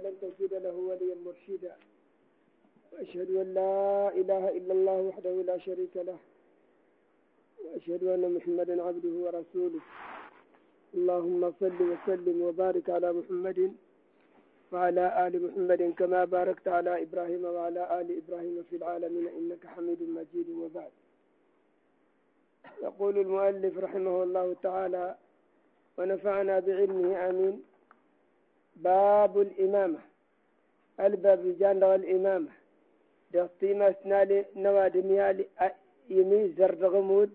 فلن تجد له وليا مرشدا. وأشهد أن لا إله إلا الله وحده لا شريك له. وأشهد أن محمدا عبده ورسوله. اللهم صل وسلم وبارك على محمد وعلى آل محمد كما باركت على إبراهيم وعلى آل إبراهيم في العالمين إنك حميد مجيد وبعد. يقول المؤلف رحمه الله تعالى ونفعنا بعلمه آمين. باب الإمامة. الباب جان الإمامة. دقيمة سنالي نواد ميالي يمي زرد غمود.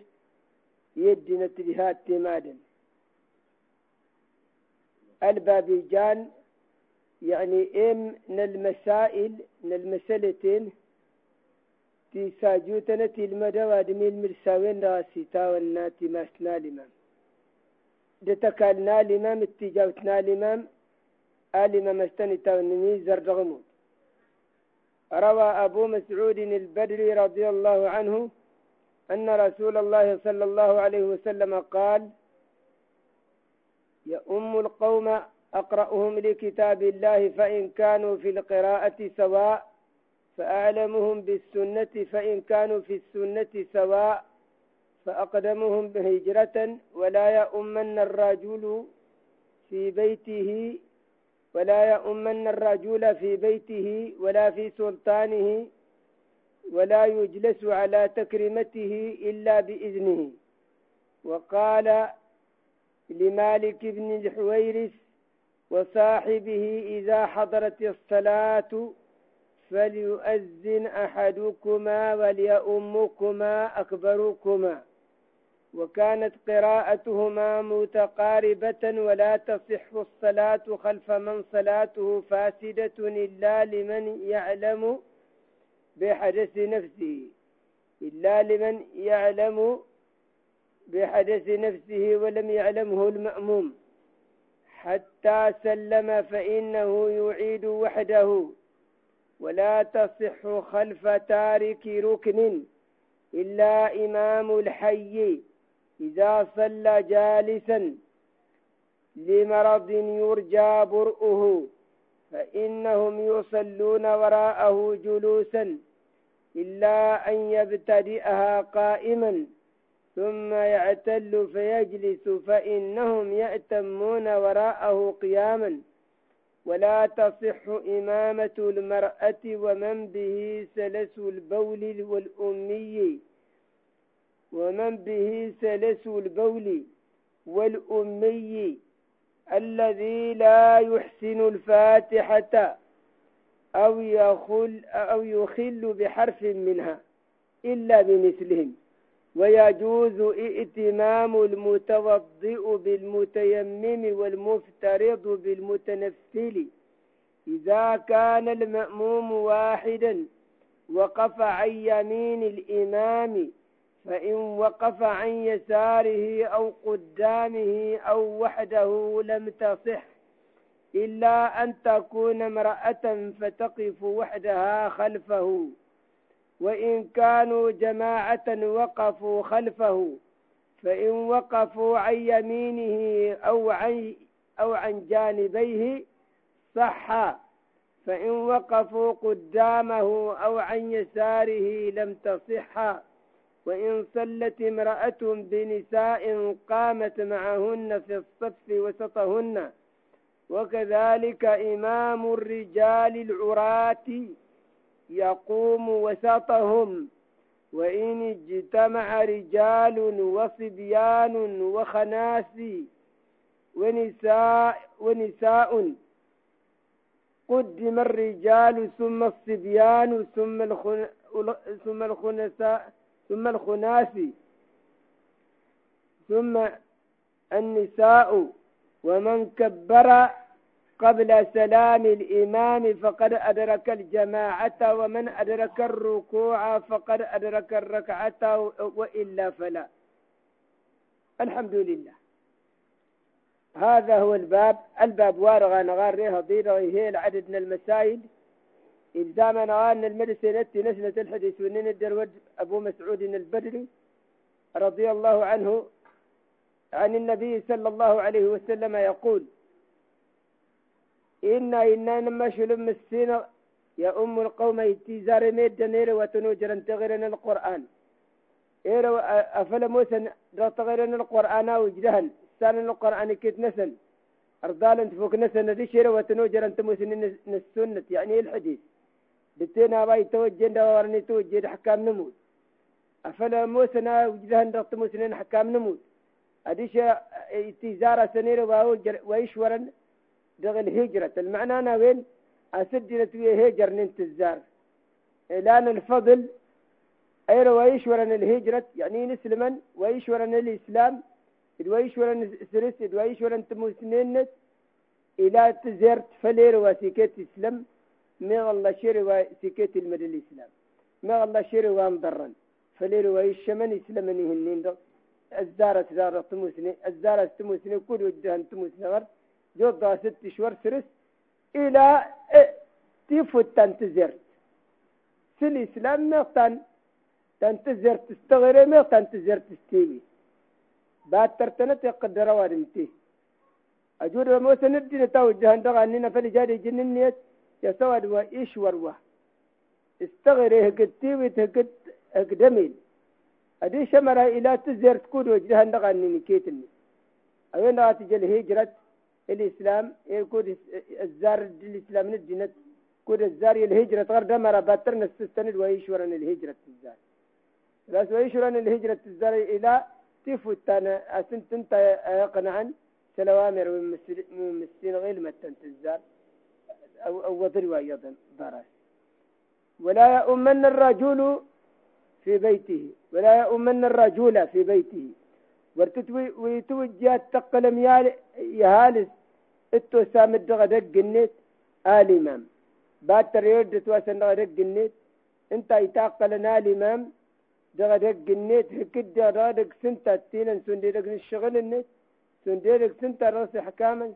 يدنا تجهات تمادا الباب جان يعني إم من المسائل من المسألتين تساجوتنا المدى وادمي المرساوين راسي تاولنا ماسنا الإمام دتكالنا الإمام اتجاوتنا الإمام الإمام استني تاونمي زرغمود روى أبو مسعود البدري رضي الله عنه أن رسول الله صلى الله عليه وسلم قال يؤم القوم أقرأهم لكتاب الله فإن كانوا في القراءة سواء فأعلمهم بالسنة فإن كانوا في السنة سواء فأقدمهم بهجرة ولا يؤمن الرجل في بيته ولا يؤمن الرجل في بيته ولا في سلطانه ولا يجلس على تكريمته إلا بإذنه. وقال لمالك بن الحويرث وصاحبه إذا حضرت الصلاة فليؤذن أحدكما وليؤمكما أكبركما. وكانت قراءتهما متقاربة ولا تصح الصلاة خلف من صلاته فاسدة إلا لمن يعلم بحدث نفسه. إلا لمن يعلم بحدث نفسه ولم يعلمه المأموم. حتى سلم فإنه يعيد وحده. ولا تصح خلف تارك ركن إلا إمام الحي. إذا صلى جالسا لمرض يرجى برؤه فإنهم يصلون وراءه جلوسا إلا أن يبتدئها قائما ثم يعتل فيجلس فإنهم يأتمون وراءه قياما. ولا تصح إمامة المرأة ومن به سلس البول والأمي. ومن به سلس البول والأمي الذي لا يحسن الفاتحة أو يخل أو يخل بحرف منها إلا بمثلهم. ويجوز ائتمام المتوضئ بالمتيمم والمفترض بالمتنفل إذا كان المأموم واحدا وقف عن يمين الإمام فإن وقف عن يساره أو قدامه أو وحده لم تصح إلا أن تكون امرأة فتقف وحدها خلفه وإن كانوا جماعة وقفوا خلفه فإن وقفوا عن يمينه أو عن أو عن جانبيه صح فإن وقفوا قدامه أو عن يساره لم تصح. وإن صلت امرأة بنساء قامت معهن في الصف وسطهن. وكذلك إمام الرجال العراة يقوم وسطهم. وإن اجتمع رجال وصبيان وخناسي ونساء ونساء قدم الرجال ثم الصبيان ثم الخن ثم الخنساء ثم الخناسي ثم النساء ومن كبر قبل سلام الإمام فقد أدرك الجماعة ومن أدرك الركوع فقد أدرك الركعة وإلا فلا. الحمد لله. هذا هو الباب. الباب وارغى نغار ريها ضيرة هي العدد من المسائل إلزام نغان المدرسة نتي نسنة الحديث ونين الدرود أبو مسعود البدري رضي الله عنه عن النبي صلى الله عليه وسلم يقول إنا إنا نما شلم السين يا أم القوم يتيزار ميد نير وتنوجر تغيرن القرآن. إيرو أفلا موسى تغيرن القرآن وجدهن سان القرآن كيت نسن أرضال انت فوق نسن شير وتنوجر انت موسى السنة يعني الحديث. بتينا باي توجه دورني توجه حكام نموت. أفلا موسى وجدهن رط موسى حكام نموت. أديش تيزارة سنير ويشورن دغل هجرة. المعنى أنا وين؟ أسجلت ويا هجر ننتزار إعلان الفضل أير ويشورن الهجرة يعني نسلما ويشورن الإسلام ويشورن سرس ويشورن تموسنين إلى تزرت فلير وسيكت إسلام. ما الله شير وسيكت المد الإسلام. الله شير وامضرن فلير ويشمن إسلامني هنين الزارة زارة تموسني. الزارة تموسني. كل وجهن تموسني. غير جوضا ست شهور سرس. إلى تيفوت تنتزرت في الإسلام مغتان تنتزر تستغيري مغتان تنتزر تستيبي بعد ترتنت يقدر وارمتي أجود موسى ندي عندها أننا فلجاري جننيت. يسواد وإيش وروه. استغيري هكد تيبي هكد هكدميل أدي شمرا إلى تزر تكون وجهها عندها أنني كيتني أين تجي الهجرة الإسلام يقول الزار الإسلام ندينت كود الزار الهجرة غير دمر باترنا السستند ويشورن الهجرة الزار. بس ويشورن الهجرة الزار إلى تفوت أنا أسنت أنت يقنعا سلوامر ومسين غير متنت الزار. أو أو وضروا أيضا ضرس ولا يؤمن الرجل في بيته. ولا يؤمن الرجل في بيته. ورتتوي ويتوجه تقلم يهالس. إتو سامد غدق النت آلمام. بعد تريد تواسن غدق النت انت يتاقلنا الإمام دغدق النت هكد دغدق سنتا تينا سنديرك نشغل النت سنديرك سنتا رأس حكاما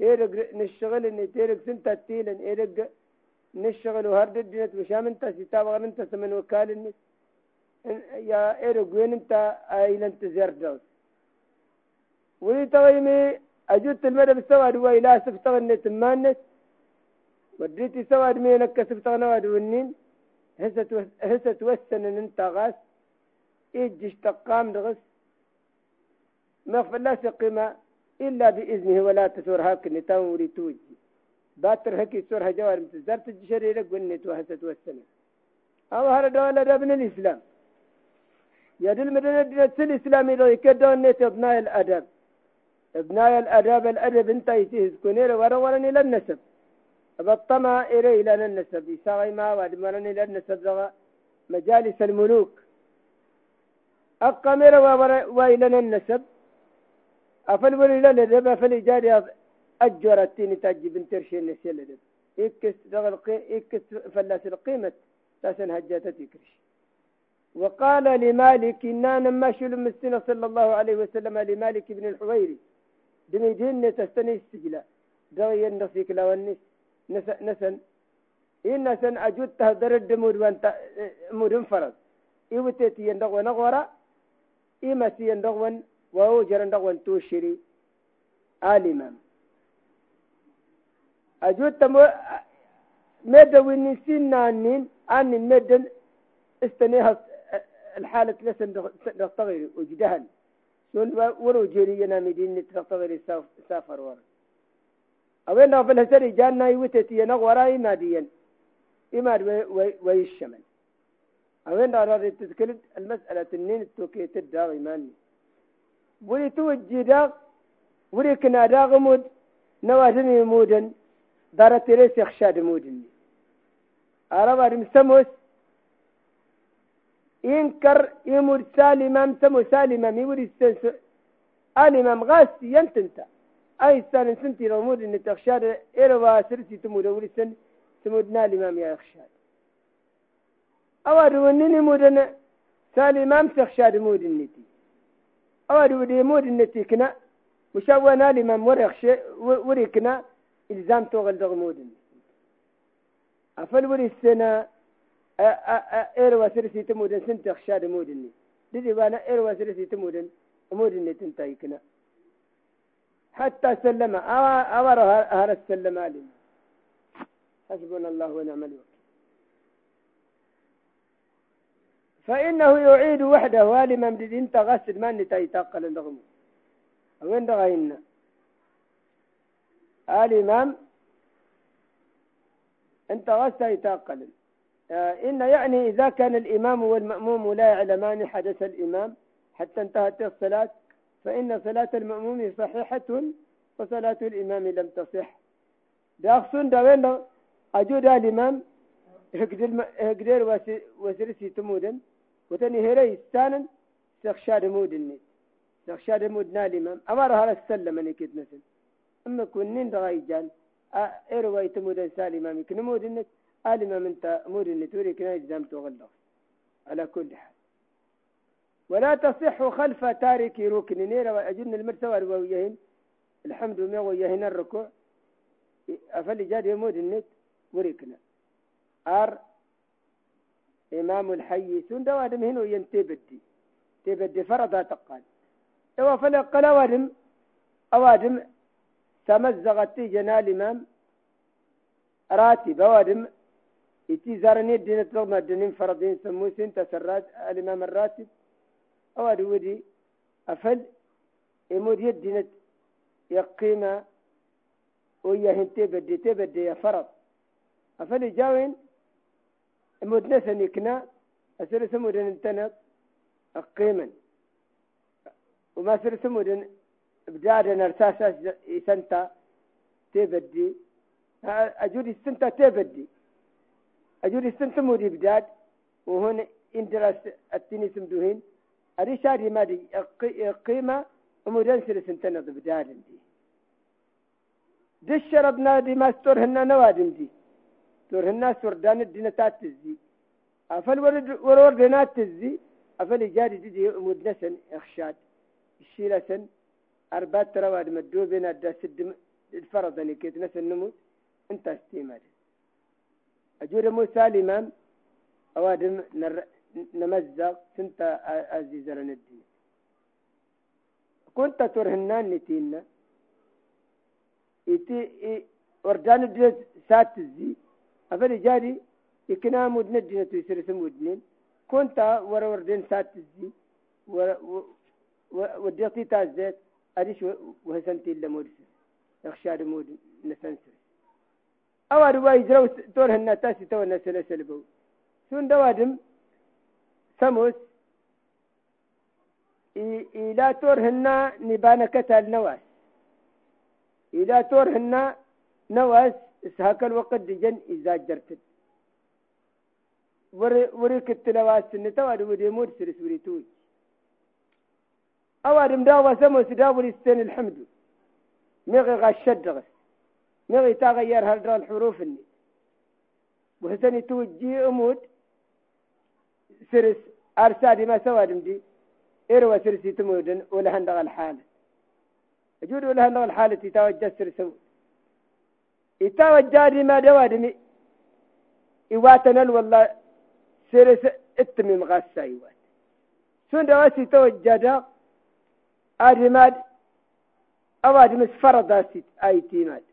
إيرك نشغل النت إيرك سنتا تينا إيرك نشغل وهرد الدنيا وشام انت ستاب انت سمن وكال النت يا إيرك وين انت اين انت زردوس ويتويمي أجدت المدى بالسواد وإلا سفتغني تمانت وديتي سواد مينك سفتغنا ودونين هسة توسن إن انت غاس. إيجيش تقام دغس. ما فلاس قيمة إلا بإذنه ولا تسور هاك نتاو ولي توجي باتر هكي سورها جوار متزار تجشري لك ونت وهسة توسن أو دولة ابن الإسلام. يدل مدينة دينة الإسلامي لو يكدون نت أبناء الأدب. أبناء الأداب الأدب انت يتيز كونير ورا ورني للنسب بطمع إلي إلى النسب. يساغي ما واد مرني للنسب مجالس الملوك. أقامر وإلى النسب أفل ولي للدب أفل إجاري أجورتين تاجي بنترشي النسي لدب إكس دغل إكس فلاس القيمة تاسن هجاتة تكرش. وقال لمالك إنا نماشي المسين صلى الله عليه وسلم لمالك بن الحويري دميدين تستني السجلة. دغي النصيك لو النس نسن. إن نسن أجود تهدر الدمود وانت مود فرض إيوتيتي يندغو نغورا إما سي يندغون وهو جرن دغون توشري آلما أجود تمو مدى ونسين نانين أنين مدى استنيها الحالة لسن تغير وجدهن. شون ورو جيري ينا مدينة تغير سافر ورا. أوين في الهسري جانا يوتتي ينا وراي ماديا إماد ويشمل أوين رأى تذكرت المسألة النين التوكي تدى إيماني ولي توجي داغ ولي كنا داغ مود نوازمي مودن دارت ريس يخشاد مودن. أرى مسموس ينكر يمر سالما سمو سالما يمر السنس الإمام غاسي ينتنتا أي سان سنتي رمود إن تخشاد إروا سرسي تمود أولي سن تمودنا الإمام يا أخشاد أوادو أنني مودنا سالمام تخشاد مود النتي أوادو دي مود النتي كنا مشاونا الإمام ورخش وريكنا إلزام توغل دغمود أفل وري السنة إيروا سرسي تمودن سنت خشاد مودني دي وأنا إيروا سرسي تمودن مودني تنتايكنا حتى سلم أمر هذا السلم علي حسبنا الله ونعم الوكيل. فإنه يعيد وحده والما مدد انت غسد ما نتاي تاقل النغم وين دغينا الإمام انت غسد يتاقل آه، إن يعني إذا كان الإمام والمأموم لا يعلمان حدث الإمام حتى انتهت الصلاة فإن صلاة المأموم صحيحة وصلاة الإمام لم تصح. داخسون داوين أجود الإمام هقدر وسرسي تمودن. وتني هري ستانا سخشاد مودني. سخشاد مودنا الإمام أمر هذا السلم أني كيت مثل أما كنين دغاي جان إيرواي تمودن سالي يكن مودنك. الإمام أنت مودن توري كنا إجزام تغلق. على كل حال. ولا تصح خلف تارك ركن. نيرا أجن المرتوى ويهن. الحمد لله ويهن الركوع. أفل جاد يمود النت وركنا. أر إمام الحي سند وادم هنا ينتبدي تبدي. فرضا تقال. لو فلق وادم أوادم تمزغت جنا الإمام راتب. أوادم إتي زارني الدين تلغم الدين فرضين سموسين تسرات الإمام الراتب. أواد ودي أفل يمود يدين يقيمة ويا تبدي تبدي يا فرض. أفل جاوين مدنسا يكنا أسر سمودن انتنق قيما وما سر سمودن بدادا ارساسا سنتا تبدي. أجود السنتا تبدي. أجود السنتا مودي بداد وهون اندرس التني سمدوهين. أري شادي ما دي قيمة ومدن سر سنتنا بداد دي. دش شربنا دي ما ستورهن نوادم دي. تورهن سوردان الدينتات تزي أفل ورد ورور دينات تزي. أفل جاري دي مدنسن إخشاد. الشيلة أربعة رواد مدو بين الدا سد الفرض أني كيت نسن نموت. انت استيماد. أجور موسى الإمام أوادم نر... نمزق سنت عزيز الدين. كنت ترهنان نتينا. إتي وردان الدين سات الزي أفل جاري يكنا مدن الدين تيسر سم ودنين كنت ورا وردين سات الزي وديتي تازت أديش وهسنتي إلا مودس يخشى مود نسنسر أو أروا يجرو تور هنا تاسي تو نسل سلبو سون دوادم سموس. إلى تور هنا نبانا كتال نواس. إلى تور هنا نواس. إسهاك الوقت دجن إذا جرتت وري كتلواس سنتا وادو ودي مود سرس وري توي أوادم داوا سمو سداول السن الحمد. مغي غشد غس مغي تغير هالدرا الحروف الني وهسني توجي أمود سرس أرسادي ما سوادم دي. إروا سرسي تمودن ولا هندغ الحالة. أجود ولا هندغ الحالة يتوجه سرسو. يتوجه دي ما دوادمي إواتنا والله سرس اتمم غاسا إيوات. سون دواسي توجه أدماد أو أدمس فرض سيت أيتيماد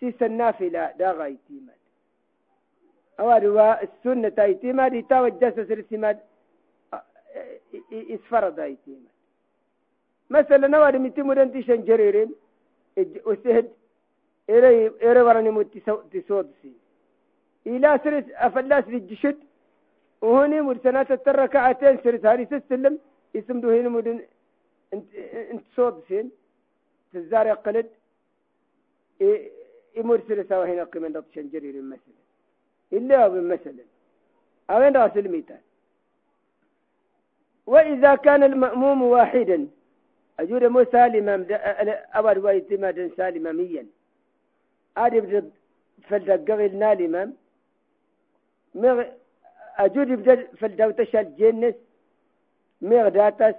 سيس النافلة داغ أيتيماد أو أدوا السنة أيتيماد يتوجه سرسماد إسفرض أيتيماد مثلا نواد متمودن تيشن جريرين. وسهد إيري إيري وراني موت تسود سي إلى سرس أفلاس للجشد وهوني مرسنات التركعتين سرس هاري تسلم اسم دوهين مدن انت انت صوت فين تزاري قلد يمرسل سوا هنا قيمة نطشن جرير مثلا إلا مثلا أوين راس الميتان وإذا كان المأموم واحدا أجود مو سالما أول وايتمادا سالما ميا. أجود فلدقغل نالما أجود بدل فلدوتش الجنس مغداتس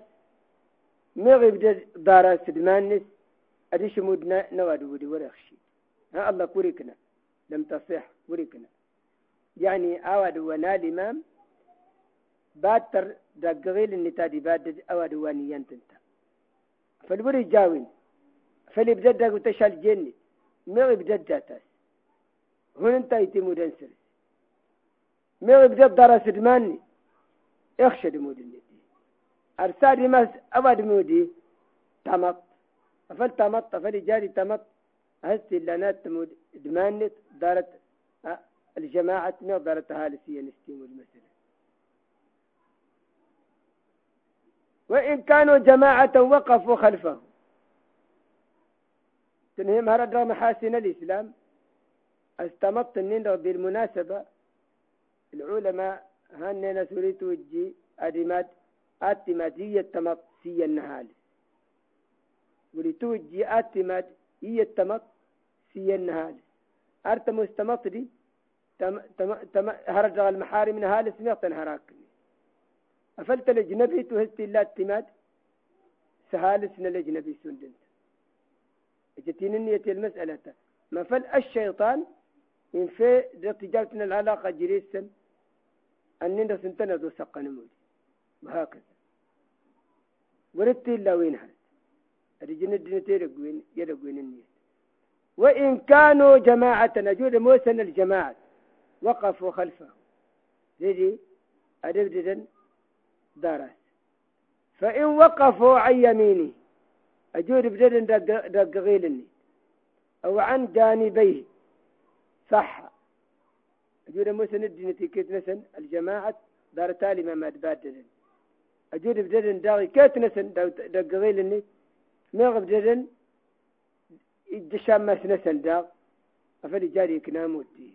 مغي بدا دارا سدمانس أديش مودنا نواد ودي ورخشي. ها الله كوريكنا. لم تصح كوريكنا. يعني أواد ونا الإمام باتر دقغيل النتادي باد أواد واني ينتنتا فالبري جاوين. فاللي بدد وتشال جني مغي بدد جاتاس هون انت يتمو دنسر ما يبدأ درس دماني اخشى دمودني أرسادي ما أبد مودي. تمط أفل تمط أفل جاري تمط هستي لانات تمود دمانت دارت الجماعة ما دارت هالسية نستيم المسألة وإن كانوا جماعة وقفوا خلفه تنهم هرد محاسن الإسلام. استمط النين بالمناسبة. العلماء هننا سوريت وجي أدمات أتمات هي التمط سي النهال. ولتوجي أتمات هي التمط سي النهال. أرتم استمط دي. تم تم تم هرج المحارم نهال سمعت هراكني. أفلت الأجنبي تهزت الله التماد سهالسنا الأجنبي سندنت. جتين النية المسألة. ما فل الشيطان إن في تجارتنا العلاقة جريسا أننا سنتنا ذو سقا نمود وهكذا. وردت إلا وين هذا الرجل الدين يرقوين يرقوين النية. وإن كانوا جماعة نجود موسن الجماعة. وقفوا خلفه. لذي أدبددا دارس. فإن وقفوا عن يمينه. أجود بدل دق, دق غيلني أو عن جانبيه. صح. أجود مسند دينتي كيت نسن الجماعة دار تالي ما ماد باددن أجود بدل داغي كيت نسن دق غيلني مغب بدل الجشام ما سنسن داغ. أفل جاري كناموتي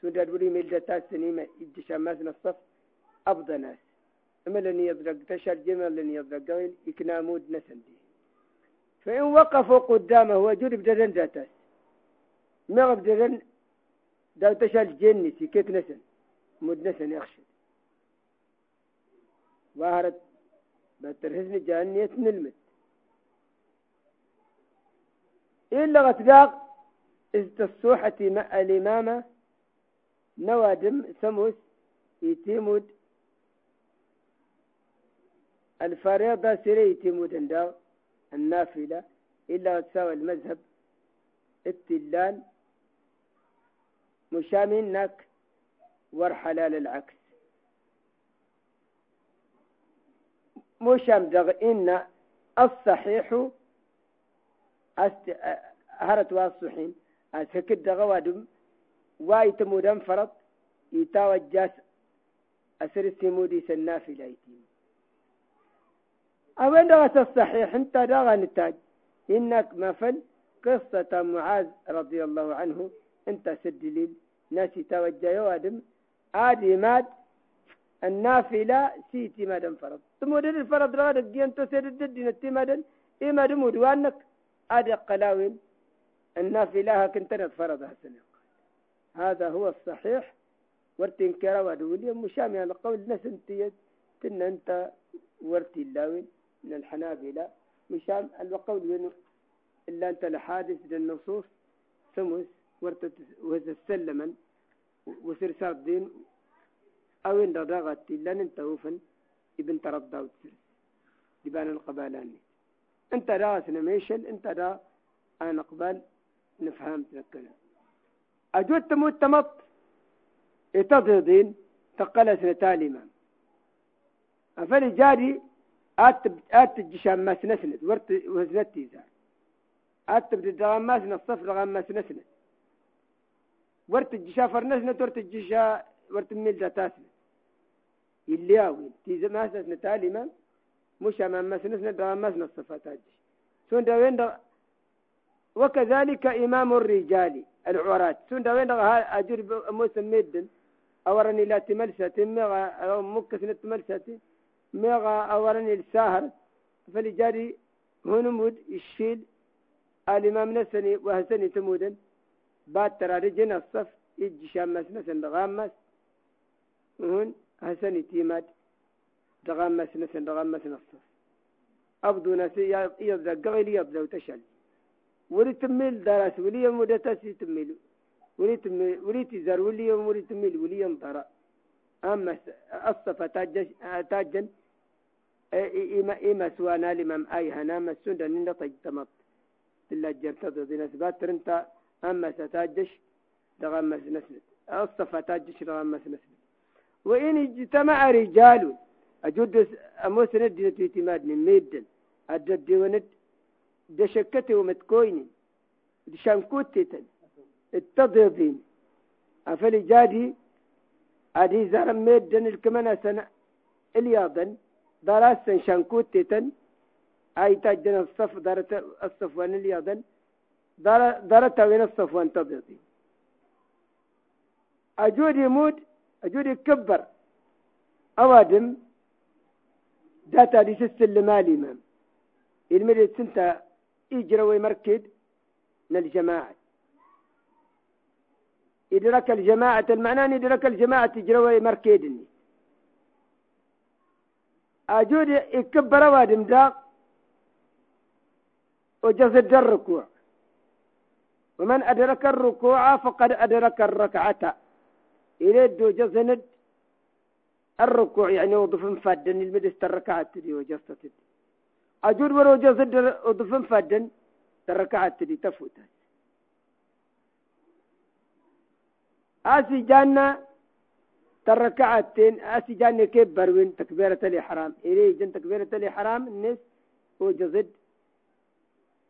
سوداد ولي ميلدتا سنيمة الجشام ما سنصف أبضى ناس. أملن يضرق تشر جمل يضرق يكنامود نسندي فإن وقفوا قدامه وجود بدرن ذاته. ما داو تشال جني كيف نسن؟ مد نسن يخشى ظهرت بترهزني جانية نلمت. إلا غتلاق الصوحة مع الإمامة نوادم سموس يتيمود. الفريضة سريتي مدندا النافلة إلا تساوي المذهب. التلان مشامنك ورحلال العكس. مشام دغ إن الصحيح أست... هرت واصحين. أسكت دغوادم وايتمودن فرط. يتاوجاس أسر السمودي سنافلة يتيم. أو أنت الصحيح أنت داغا نتاج. إنك مثل قصة معاذ رضي الله عنه. أنت سدليل ناسي توجه يوادم عادي مات. النافلة سيتي مادم فرض. تمودن الفرض رغد الدين تسيد الدين التمادن إما دمود وانك عادي قلاوين. النافلة كنت فرضها سنة. هذا هو الصحيح. ورتين كرا ودولي مشامي على قول ناس انت تن انت ورتي اللاوين من الحنابلة مشان القول بأنه إلا أنت لحادث للنصوص ورتت وهذا سلما وسرسار الدين أو إن ضغط إلا أنت وفن ابن ترضى وتسر لبان القبالاني أنت راس نميشل أنت را أنا قبال نفهم تذكرها. أجود تموت تمط اتضغطين تقلس نتالي أفلي جاري آت آت الجشام ما سنسند ورت وزنتي زار آت بدي الدغام ما سن الصف دغام ما سنسند ورت الجشا فرنسند ورت الجشا ورت ميل تاسند اللي أوي تيز ما سنسند تالي ما. مش أمام ما سنسند دغام ما سن الصفات هاج سون دوين دغ وكذلك إمام الرجال العورات سون دوين دغ أجر موسم ميدن. أورني لا تملسة تمغى أو مكسنة تملسة ميغا أورن الساهر فلجاري هنمود الشيل الإمام نسني وهسني تمودن بعد ترى رجنا الصف يجي شامس نسن دغامس هون هسني تيمات دغامس نسن دغامس الصف أبدو نسي يبدأ قغيل يبدأ وتشل ولي تميل درس ولي مدتسي تميل ولي تميل ولي تزار ولي ولي تميل ولي ينطر أما الصف تاجن إما إما سوانا لمم أي هنا مسون دنين تجتمط إلا جرت ذي نسبات ترنتا أما ستاجش دغمس نسند الصفات أجش دغمس نسند وإن اجتمع رجال أجد أموسند اعتماد ميدن. أجد وند دشكته ومتكويني. دشانكوتتن التضيضين أفلي جادي أدي زرم ميدن الكمنة سنة إلياضن. دراسة شانكوتتن أي تجدن الصف دارت الصفوان الياضن دارت وين الصفوان تضيضين أجود يموت أجود يكبر أوادم داتا دي سلم الإمام المريد سنتا يجرى ويمركد من الجماعة إدراك الجماعة المعنى إدراك الجماعة يجرى ويمركدني أجود يكبر أوادم دا وجسد الركوع. ومن أدرك الركوع فقد أدرك الركعة. دو جزند الركوع يعني وضف مفادن المدس تركعت تدي وجصت تدي. أجود ورو جزد وضف مفادن تركعت تدي تفوت. آسي جانا تركعتين آسي جانا كيف بروين تكبيرة الإحرام؟ إليه جن تكبيرة الإحرام الناس هو جزد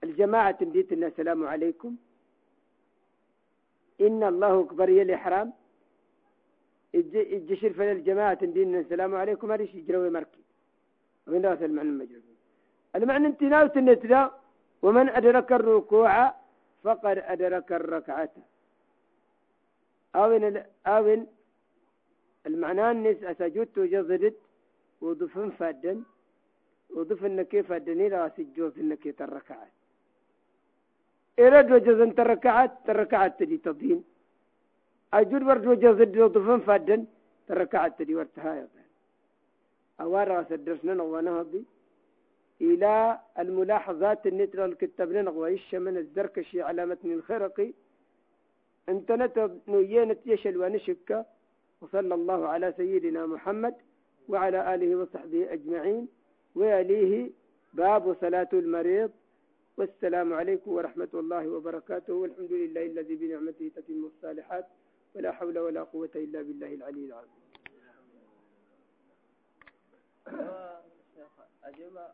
الجماعة ديت السلام عليكم. إن الله أكبر يا الإحرام. الجشر في الجماعة دين السلام عليكم هذا شيء جروي مركي. ومن ذات المعنى المجرد المعنى انتناو تنتلا ومن أدرك الركوع فقد أدرك الركعة. أوين أوين المعنى الناس أسجدت وجزدت وضفن فادن وضفن كيف فادني لا سجوف إنك الركعات إرد وجزن تركعت تركعت تدي تضين. أجود ورد وجه ضد وطفن فادن تركعت تدي ورتها أوارا سدرسنا ونهضي إلى الملاحظات النترة الكتاب نغويش من الزركشي على متن الخرقي انتنت نوينت يشل ونشك وصلى الله على سيدنا محمد وعلى آله وصحبه أجمعين. ويليه باب صلاة المريض. والسلام عليكم ورحمة الله وبركاته. والحمد لله الذي بنعمته تتم الصالحات. ولا حول ولا قوة إلا بالله العلي العظيم. شيخ أجمع